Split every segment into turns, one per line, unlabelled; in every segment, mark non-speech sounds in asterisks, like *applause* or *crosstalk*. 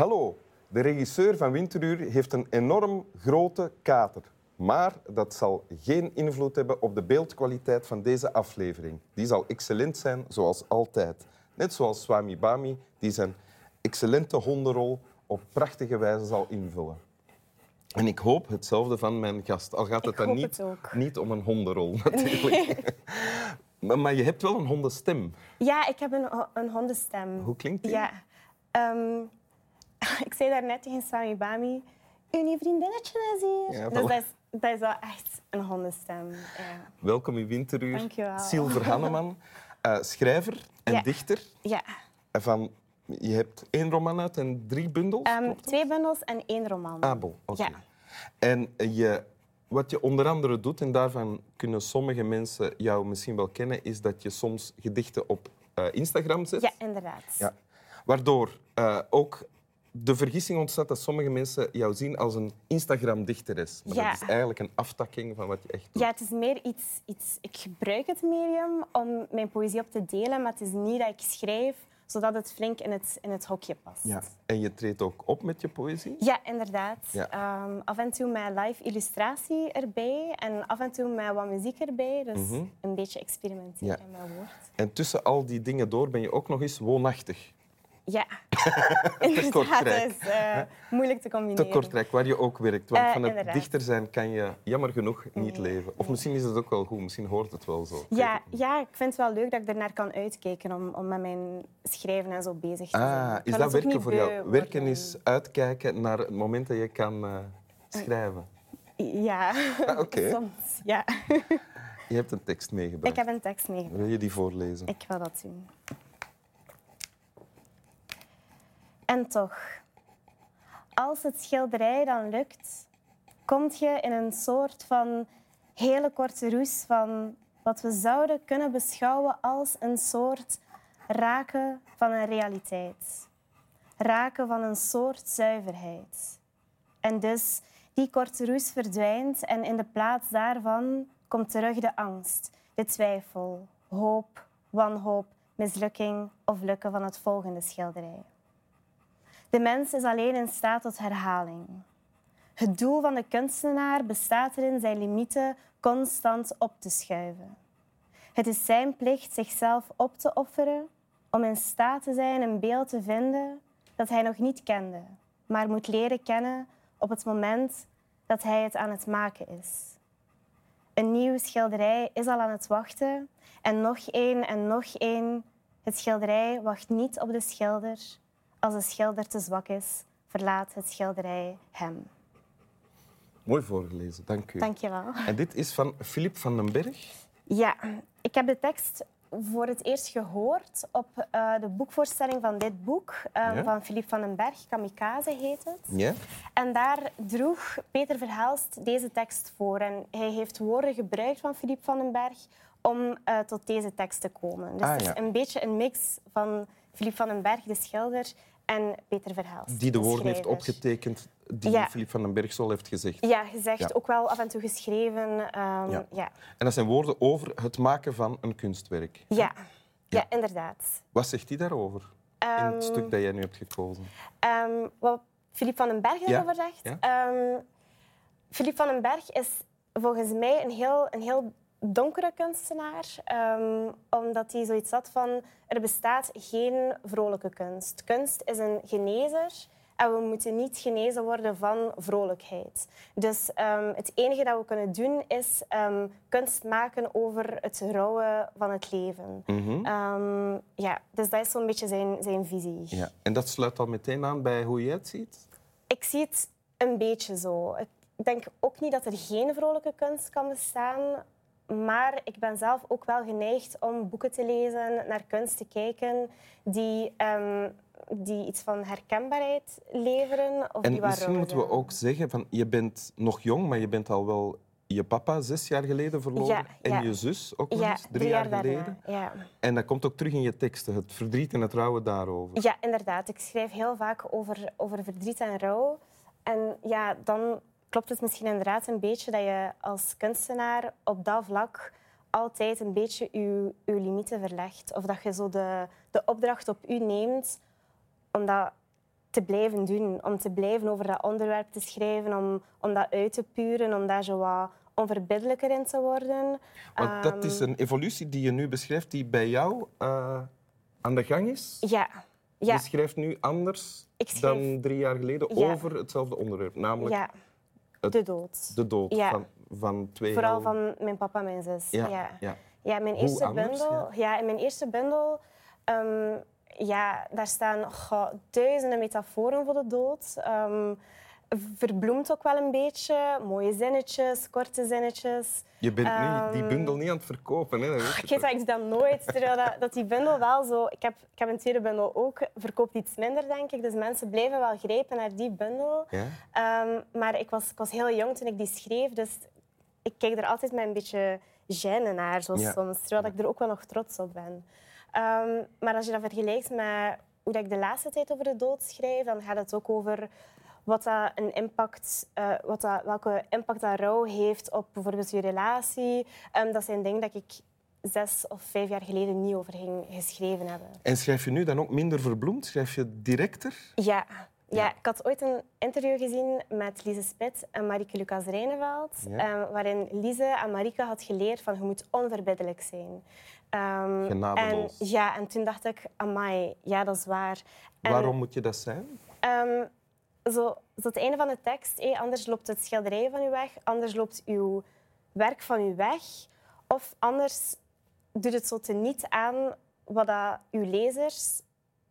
Hallo, de regisseur van Winteruur heeft een enorm grote kater. Maar dat zal geen invloed hebben op de beeldkwaliteit van deze aflevering. Die zal excellent zijn, zoals altijd. Net zoals Swami Bami, die zijn excellente hondenrol op prachtige wijze zal invullen. En ik hoop hetzelfde van mijn gast. Al gaat het
Ik
dan niet,
het
niet om een hondenrol, *laughs* natuurlijk. maar, maar je hebt wel een hondenstem.
Ja, ik heb een, een hondenstem.
Hoe klinkt die?
Ja. Ehm, *laughs* ik zei daarnet tegen Swami Bami, uw vriendinnetje is hier.
Ja,
dus dat is, dat is wel echt een hondenstem. Ja.
Welkom in Winteruur.
Dank je wel.
Silver Hanneman, *laughs* eh, schrijver en
Ja.
dichter.
ja.
Van, je hebt één roman uit en drie bundels?
Ehm,
dat?
twee bundels en één roman.
Ah, bon.
Ja.
En je, wat je onder andere doet, en daarvan kunnen sommige mensen jou misschien wel kennen, is dat je soms gedichten op eh, Instagram zet.
Ja, inderdaad.
Ja. Waardoor eh, ook de vergissing ontstaat dat sommige mensen jou zien als een Instagram-dichteres. Maar
Ja.
dat is eigenlijk een aftakking van wat je echt doet.
Ja, het is meer iets, iets... Ik gebruik het medium om mijn poëzie op te delen, maar het is niet dat ik schrijf zodat het flink in het, in het hokje past.
Ja. En je treedt ook op met je poëzie?
Ja, inderdaad.
Ja.
Ehm, af en toe met live illustratie erbij en af en toe met wat muziek erbij. Dus
Mhm.
een beetje experimenteren
Ja.
met woord.
En tussen al die dingen door ben je ook nog eens woonachtig.
Ja, *laughs* inderdaad.
Kortrijk.
Dat is eh, moeilijk te combineren.
Te Kortrijk, waar je ook werkt. Want
Eh,
van het
inderdaad.
dichter zijn kan je jammer genoeg niet
Nee,
leven. Of misschien is het ook wel goed, misschien hoort het wel zo.
Ja, ja, ik vind het wel leuk dat ik ernaar kan uitkijken om, om met mijn schrijven en zo bezig te zijn.
Ah, is dat werken voor jou? Werken is uitkijken naar het moment dat je kan eh, schrijven.
Ja,
Ah, oké. *laughs*
soms. Ja.
Je hebt een tekst meegebracht.
Ik heb een tekst meegebracht.
Wil je die voorlezen?
Ik wil dat doen. En toch, als het schilderij dan lukt, kom je in een soort van hele korte roes van wat we zouden kunnen beschouwen als een soort raken van een realiteit. Raken van een soort zuiverheid. En dus die korte roes verdwijnt en in de plaats daarvan komt terug de angst, de twijfel, hoop, wanhoop, mislukking of lukken van het volgende schilderij. De mens is alleen in staat tot herhaling. Het doel van de kunstenaar bestaat erin zijn limieten constant op te schuiven. Het is zijn plicht zichzelf op te offeren om in staat te zijn een beeld te vinden dat hij nog niet kende, maar moet leren kennen op het moment dat hij het aan het maken is. Een nieuw schilderij is al aan het wachten en nog één en nog één. Het schilderij wacht niet op de schilder. Als de schilder te zwak is, verlaat het schilderij hem.
Mooi voorgelezen, dank u.
Dank je wel.
En dit is van Filip van den Berg.
Ja, ik heb de tekst voor het eerst gehoord op eh, de boekvoorstelling van dit boek eh,
Ja?
van Philippe van den Berg. Kamikaze heet het.
Ja?
En daar droeg Peter Verhelst deze tekst voor. En hij heeft woorden gebruikt van Philippe van den Berg om eh, tot deze tekst te komen. Dus
Ah,
het is een beetje een mix van Philippe van den Berg, de schilder, en Peter Verhelst,
Die de woorden heeft opgetekend die
Ja.
Filip van den Berg zo heeft gezegd.
Ja, gezegd.
Ja.
Ook wel af en toe geschreven. ehm,
Ja.
ja.
En dat zijn woorden over het maken van een kunstwerk.
Ja. Ja. inderdaad.
Wat zegt hij daarover? In het
Ehm,
stuk dat jij nu hebt gekozen.
Ehm, wat Philippe van den Berg daarover zegt. Philippe van den Berg is volgens mij een heel, een heel donkere kunstenaar. ehm, omdat hij zoiets had van... Er bestaat geen vrolijke kunst. Kunst is een genezer. En we moeten niet genezen worden van vrolijkheid. Dus ehm, het enige dat we kunnen doen is ehm, kunst maken over het rouwen van het leven.
Mhm.
Ja, dus dat is zo'n beetje zijn, zijn visie.
Ja. En dat sluit al meteen aan bij hoe jij het ziet?
Ik zie het een beetje zo. Ik denk ook niet dat er geen vrolijke kunst kan bestaan. Maar ik ben zelf ook wel geneigd om boeken te lezen, naar kunst te kijken die, ehm, die iets van herkenbaarheid leveren. Of die
En misschien moeten we ook zeggen, van, je bent nog jong, maar je bent al wel je papa zes jaar geleden verloren.
Ja,
en je zus ook nog
Ja,
eens, drie, jaar,
daarna,
geleden.
Ja.
En dat komt ook terug in je teksten, het verdriet en het rouwen daarover.
ja, inderdaad. Ik schrijf heel vaak over, over verdriet en rouw. En ja, dan klopt het misschien inderdaad een beetje dat je als kunstenaar op dat vlak altijd een beetje je, je limieten verlegt. Of dat je zo de, de opdracht op u neemt, omdat te blijven doen. Om te blijven over dat onderwerp te schrijven, om, om dat uit te puren, om daar zo wat onverbiddelijker in te worden.
Want dat is
Ehm,
een evolutie die je nu beschrijft, die bij jou eh, aan de gang is.
Ja. Ja,
Je schrijft nu anders
schrijf-
dan drie jaar geleden
Ja.
over hetzelfde onderwerp, namelijk
ja.
Het-
de dood.
de dood
Ja.
van, van twee
Vooral
heel-
van mijn papa en mijn zus.
Ja,
Ja.
ja.
Ja, mijn
Hoe
eerste
anders,
bundel. Ja. in mijn eerste bundel. ehm, ja, daar staan goh, duizenden metaforen voor de dood. Ehm, verbloemt ook wel een beetje. Mooie zinnetjes, korte zinnetjes.
Je bent die
Ehm,
bundel niet aan het verkopen. Hè? Dat je
Ik weet dat ik dat nooit. Terwijl dat, dat die bundel wel zo... Ik heb, ik heb een tweede bundel ook. Verkoopt iets minder, denk ik. Dus mensen blijven wel grijpen naar die bundel.
Ja?
Ehm, maar ik was, ik was heel jong toen ik die schreef. Dus ik kijk er altijd met een beetje gêne naar, zo
Ja.
soms. Terwijl ik er ook wel nog trots op ben. Ehm, maar als je dat vergelijkt met hoe dat ik de laatste tijd over de dood schrijf, dan gaat het ook over wat dat een impact, eh, wat dat, welke impact dat rouw heeft op bijvoorbeeld je relatie. Ehm, dat zijn dingen dat ik zes of vijf jaar geleden niet over ging geschreven hebben.
En schrijf je nu dan ook minder verbloemd? Schrijf je directer?
Ja. Ja, ik had ooit een interview gezien met Lise Spit en Marieke Lucas Rijneveld,
Ja.
eh, waarin Lise aan Marieke had geleerd van je moet onverbiddelijk zijn. Ehm,
Genadeloos.
En, ja, en toen dacht ik, amai, ja, dat is waar. En,
Waarom moet je dat zijn?
ehm, zo, zo het einde van de tekst, anders loopt het schilderij van u weg, anders loopt uw werk van u weg, of anders doet het zo teniet aan wat dat uw lezers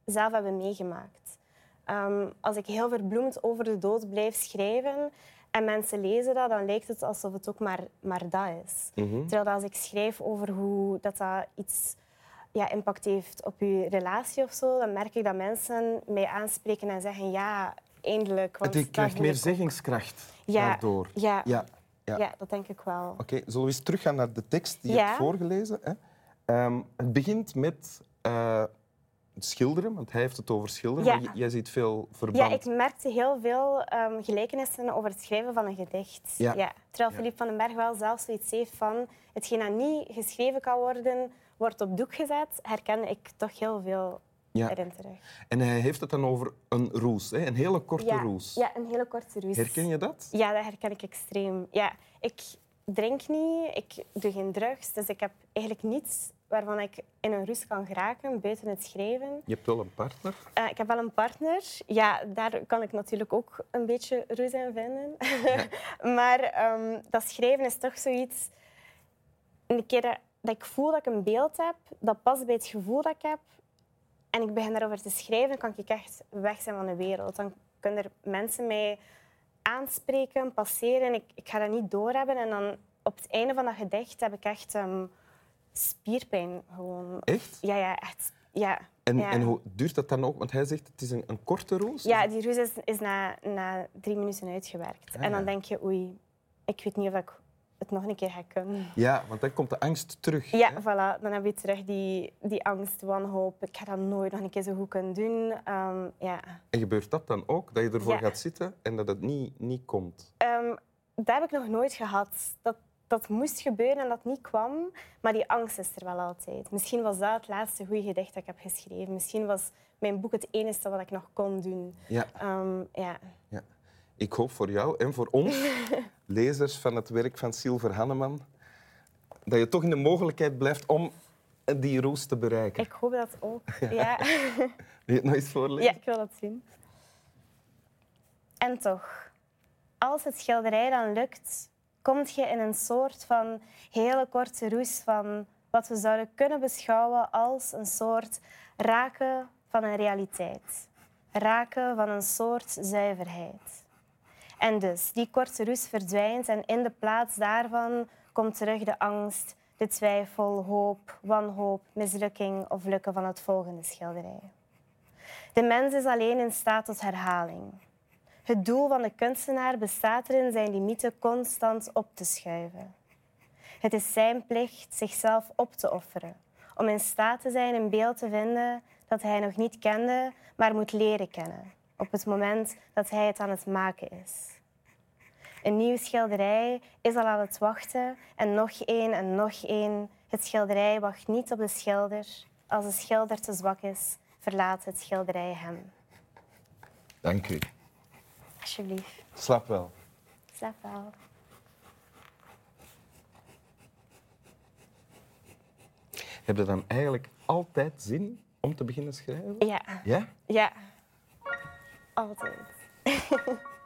zelf hebben meegemaakt. Ehm, als ik heel verbloemd over de dood blijf schrijven en mensen lezen dat, dan lijkt het alsof het ook maar, maar dat is.
Mhm.
Terwijl als ik schrijf over hoe dat, dat iets ja, impact heeft op je relatie of zo, dan merk ik dat mensen mij aanspreken en zeggen ja, eindelijk. Want dat
krijgt meer zeggingskracht
Ja.
daardoor.
Ja,
Ja.
ja.
Ja.
dat denk ik wel.
Oké, zullen we eens teruggaan naar de tekst die je
Ja.
hebt voorgelezen? Hè? Ehm, het begint met eh, schilderen, want hij heeft het over schilderen.
Ja.
maar jij ziet veel
Ja,
verband.
ik merkte heel veel ehm, gelijkenissen over het schrijven van een gedicht.
Ja.
Terwijl
Ja.
Philippe van den Berg wel zelf zoiets heeft van hetgeen dat niet geschreven kan worden, wordt op doek gezet, herken ik toch heel veel
Ja.
erin terug.
En hij heeft het dan over een roes, hè? een hele korte
Ja,
roes.
ja, een hele korte roes.
Herken je dat?
Ja, dat herken ik extreem. Ja, ik drink niet, ik doe geen drugs, dus ik heb eigenlijk niets waarvan ik in een roes kan geraken buiten het schrijven.
Je hebt wel een partner.
Eh, ik heb wel een partner. Ja, daar kan ik natuurlijk ook een beetje roes in vinden. *laughs* maar ehm, dat schrijven is toch zoiets... Een keer dat, dat ik voel dat ik een beeld heb, dat past bij het gevoel dat ik heb, en ik begin daarover te schrijven, dan kan ik echt weg zijn van de wereld. Dan kunnen er mensen mij aanspreken, passeren. Ik, ik ga dat niet doorhebben. En dan op het einde van dat gedicht heb ik echt ehm, spierpijn. Gewoon.
Echt?
Ja, ja, echt. Ja.
En,
ja.
en hoe duurt dat dan ook? Want hij zegt het is een, een korte roos.
Ja, die roes is, is na, na drie minuten uitgewerkt.
Ah,
en dan
ja.
denk je, oei, ik weet niet of ik het nog een keer ga kunnen.
Ja, want dan komt de angst terug.
Ja,
hè?
voilà. Dan heb je terug die, die angst, wanhoop. Ik ga dat nooit nog een keer zo goed kunnen doen. Ehm, ja.
En gebeurt dat dan ook? Dat je ervoor
Ja.
gaat zitten en dat het niet, niet komt?
Ehm, dat heb ik nog nooit gehad. Dat, dat moest gebeuren en dat niet kwam. Maar die angst is er wel altijd. Misschien was dat het laatste goede gedicht dat ik heb geschreven. Misschien was mijn boek het enige wat ik nog kon doen.
Ja.
Ehm, ja.
ja. Ik hoop voor jou en voor ons, *laughs* lezers van het werk van Silver Hanneman, dat je toch in de mogelijkheid blijft om die roos te bereiken.
Ik hoop dat ook. *laughs* Ja. *laughs*
Wil je het nog eens voorlezen?
Ja, ik wil dat zien. En toch, als het schilderij dan lukt, kom je in een soort van hele korte roes van wat we zouden kunnen beschouwen als een soort raken van een realiteit. Raken van een soort zuiverheid. En dus, die korte roes verdwijnt en in de plaats daarvan komt terug de angst, de twijfel, hoop, wanhoop, mislukking of lukken van het volgende schilderij. De mens is alleen in staat tot herhaling. Het doel van de kunstenaar bestaat erin zijn limieten constant op te schuiven. Het is zijn plicht zichzelf op te offeren, om in staat te zijn een beeld te vinden dat hij nog niet kende, maar moet leren kennen, op het moment dat hij het aan het maken is. Een nieuw schilderij is al aan het wachten en nog één en nog één. Het schilderij wacht niet op de schilder. Als de schilder te zwak is, verlaat het schilderij hem.
Dank u.
Alsjeblieft.
Slap wel.
Slaap wel.
Heb je dan eigenlijk altijd zin om te beginnen schrijven?
Ja.
Ja?
Ja. Altijd. *laughs*